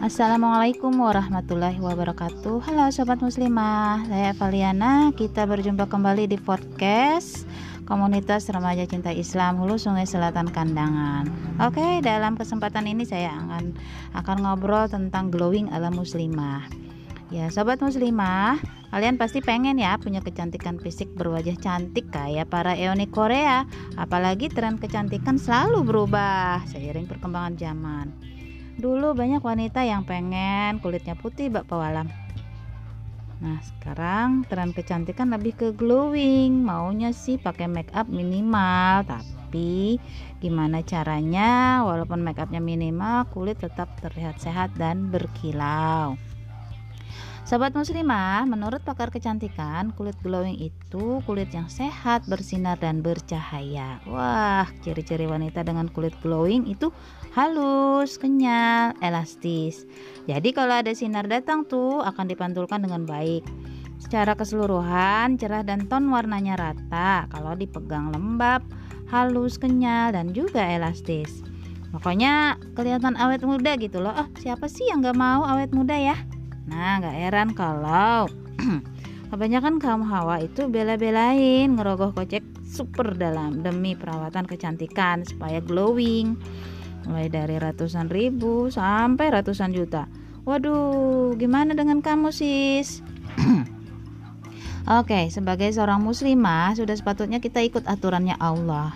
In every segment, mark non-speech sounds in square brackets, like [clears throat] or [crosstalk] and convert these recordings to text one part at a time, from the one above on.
Assalamualaikum warahmatullahi wabarakatuh. Halo Sobat Muslimah Saya Valiana Kita berjumpa kembali di podcast Komunitas Remaja Cinta Islam Hulu Sungai Selatan Kandangan. Oke dalam kesempatan ini saya akan akan ngobrol tentang glowing ala muslimah. Ya Sobat Muslimah Kalian pasti pengen ya punya kecantikan fisik berwajah cantik kayak para eoni Korea. Apalagi tren kecantikan selalu berubah seiring perkembangan zaman Dulu banyak wanita yang pengen kulitnya putih bak pewalam. Nah, sekarang tren kecantikan lebih ke glowing. Maunya sih pakai make up minimal, tapi gimana caranya walaupun make upnya minimal, kulit tetap terlihat sehat dan berkilau. Sahabat muslimah, menurut pakar kecantikan, kulit glowing itu kulit yang sehat, bersinar dan bercahaya. Wah, ciri-ciri wanita dengan kulit glowing itu halus, kenyal, elastis. Jadi kalau ada sinar datang tuh akan dipantulkan dengan baik. Secara keseluruhan, cerah dan ton warnanya rata. Kalau dipegang lembab, halus, kenyal dan juga elastis. Pokoknya kelihatan awet muda gitu loh. Oh, siapa sih yang gak mau awet muda ya? Nah, gak heran kalau [clears throat] kebanyakan kaum hawa itu bela-belain ngerogoh kocek super dalam demi perawatan kecantikan supaya glowing mulai dari ratusan ribu sampai ratusan juta. Waduh, gimana dengan kamu sis? [clears throat] Oke, sebagai seorang muslimah sudah sepatutnya kita ikut aturannya Allah.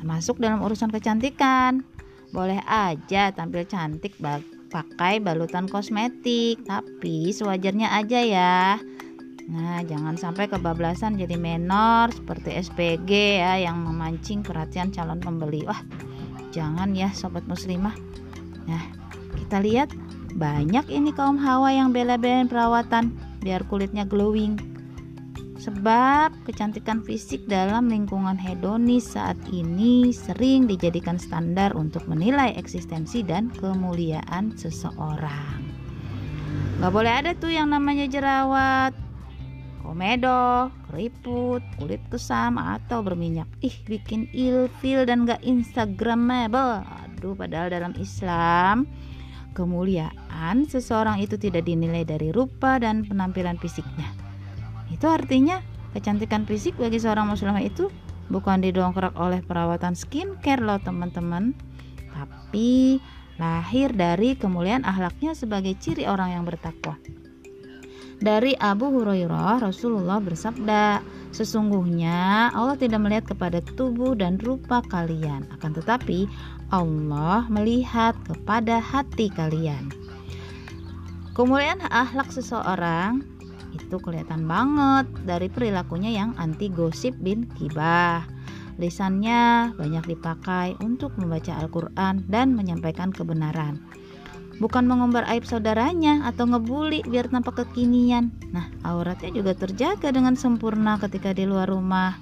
Termasuk dalam urusan kecantikan. Boleh aja tampil cantik pakai balutan kosmetik, tapi sewajarnya aja ya. Nah, jangan sampai kebablasan jadi menor seperti SPG ya yang memancing perhatian calon pembeli. Wah, jangan ya sobat muslimah. Nah, kita lihat banyak ini kaum hawa yang bela-belain perawatan biar kulitnya glowing Sebab kecantikan fisik dalam lingkungan hedonis saat ini sering dijadikan standar untuk menilai eksistensi dan kemuliaan seseorang. Gak boleh ada tuh yang namanya jerawat, komedo, keriput, kulit kusam atau berminyak. Ih, bikin ilfil dan gak instagramable. Aduh, padahal dalam Islam kemuliaan seseorang itu tidak dinilai dari rupa dan penampilan fisiknya itu artinya kecantikan fisik bagi seorang muslimah itu bukan didongkrak oleh perawatan skincare loh teman-teman. Tapi lahir dari kemuliaan akhlaknya sebagai ciri orang yang bertakwa. Dari Abu Hurairah Rasulullah bersabda sesungguhnya Allah tidak melihat kepada tubuh dan rupa kalian akan tetapi Allah melihat kepada hati kalian. Kemuliaan akhlak seseorang itu kelihatan banget dari perilakunya yang anti gosip bin kibah. Lisannya banyak dipakai untuk membaca Al-Quran dan menyampaikan kebenaran. Bukan mengumbar aib saudaranya atau ngebully biar tampak kekinian. Nah, auratnya juga terjaga dengan sempurna ketika di luar rumah.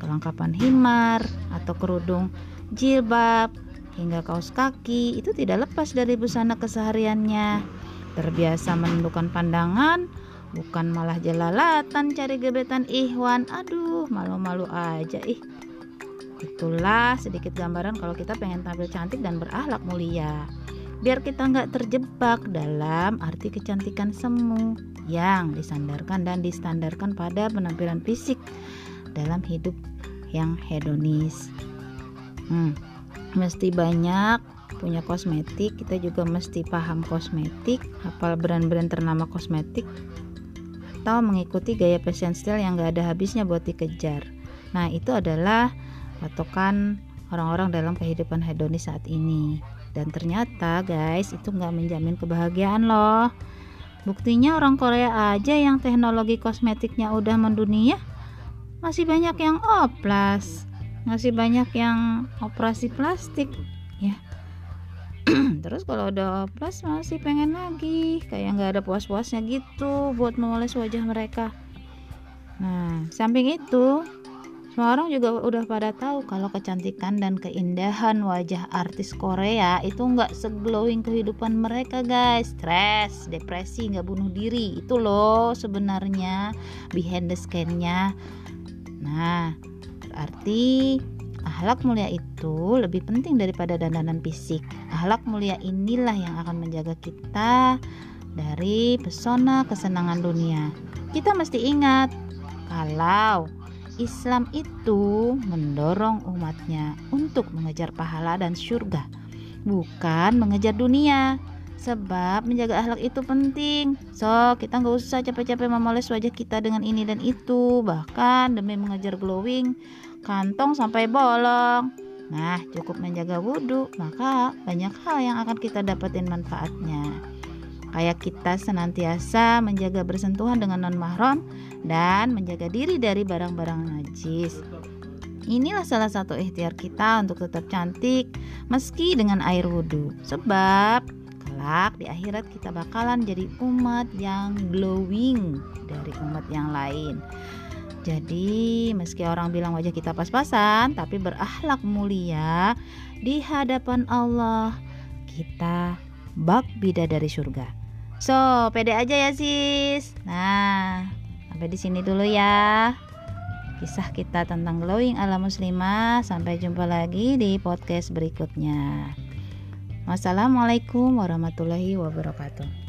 Kelengkapan himar atau kerudung, jilbab, hingga kaos kaki itu tidak lepas dari busana kesehariannya. Terbiasa menundukkan pandangan, bukan malah jelalatan cari gebetan Ikhwan aduh malu-malu aja ih. Itulah sedikit gambaran kalau kita pengen tampil cantik dan berakhlak mulia. Biar kita nggak terjebak dalam arti kecantikan semu yang disandarkan dan distandarkan pada penampilan fisik dalam hidup yang hedonis. Hmm, mesti banyak punya kosmetik. Kita juga mesti paham kosmetik. Hafal brand-brand ternama kosmetik atau mengikuti gaya fashion style yang gak ada habisnya buat dikejar. Nah, itu adalah patokan orang-orang dalam kehidupan hedonis saat ini. Dan ternyata guys, itu gak menjamin kebahagiaan loh. Buktinya orang Korea aja yang teknologi kosmetiknya udah mendunia, masih banyak yang oplas, masih banyak yang operasi plastik. Terus kalau udah plus masih pengen lagi. Kayak nggak ada puas-puasnya gitu buat memoles wajah mereka. Nah samping itu semua orang juga udah pada tahu kalau kecantikan dan keindahan wajah artis Korea itu nggak seglowing kehidupan mereka guys. Stres depresi nggak bunuh diri. Itu loh sebenarnya behind the scan-nya nah berarti Ahlak mulia itu lebih penting daripada dandanan fisik. Ahlak mulia inilah yang akan menjaga kita dari pesona kesenangan dunia. Kita mesti ingat kalau Islam itu mendorong umatnya untuk mengejar pahala dan surga, bukan mengejar dunia. Sebab menjaga akhlak itu penting. So, kita nggak usah capek-capek memoles wajah kita dengan ini dan itu. Bahkan demi mengejar glowing, kantong sampai bolong. Nah, cukup menjaga wudhu, maka banyak hal yang akan kita dapetin manfaatnya. Kayak kita senantiasa menjaga bersentuhan dengan non mahram dan menjaga diri dari barang-barang najis. Inilah salah satu ikhtiar kita untuk tetap cantik meski dengan air wudhu. Sebab kelak di akhirat kita bakalan jadi umat yang glowing dari umat yang lain. Jadi, meski orang bilang wajah kita pas-pasan, tapi berakhlak mulia di hadapan Allah, kita bak bida dari surga. So, pede aja ya, sis. Nah, sampai di sini dulu ya. Kisah kita tentang glowing ala muslimah. Sampai jumpa lagi di podcast berikutnya. Wassalamualaikum warahmatullahi wabarakatuh.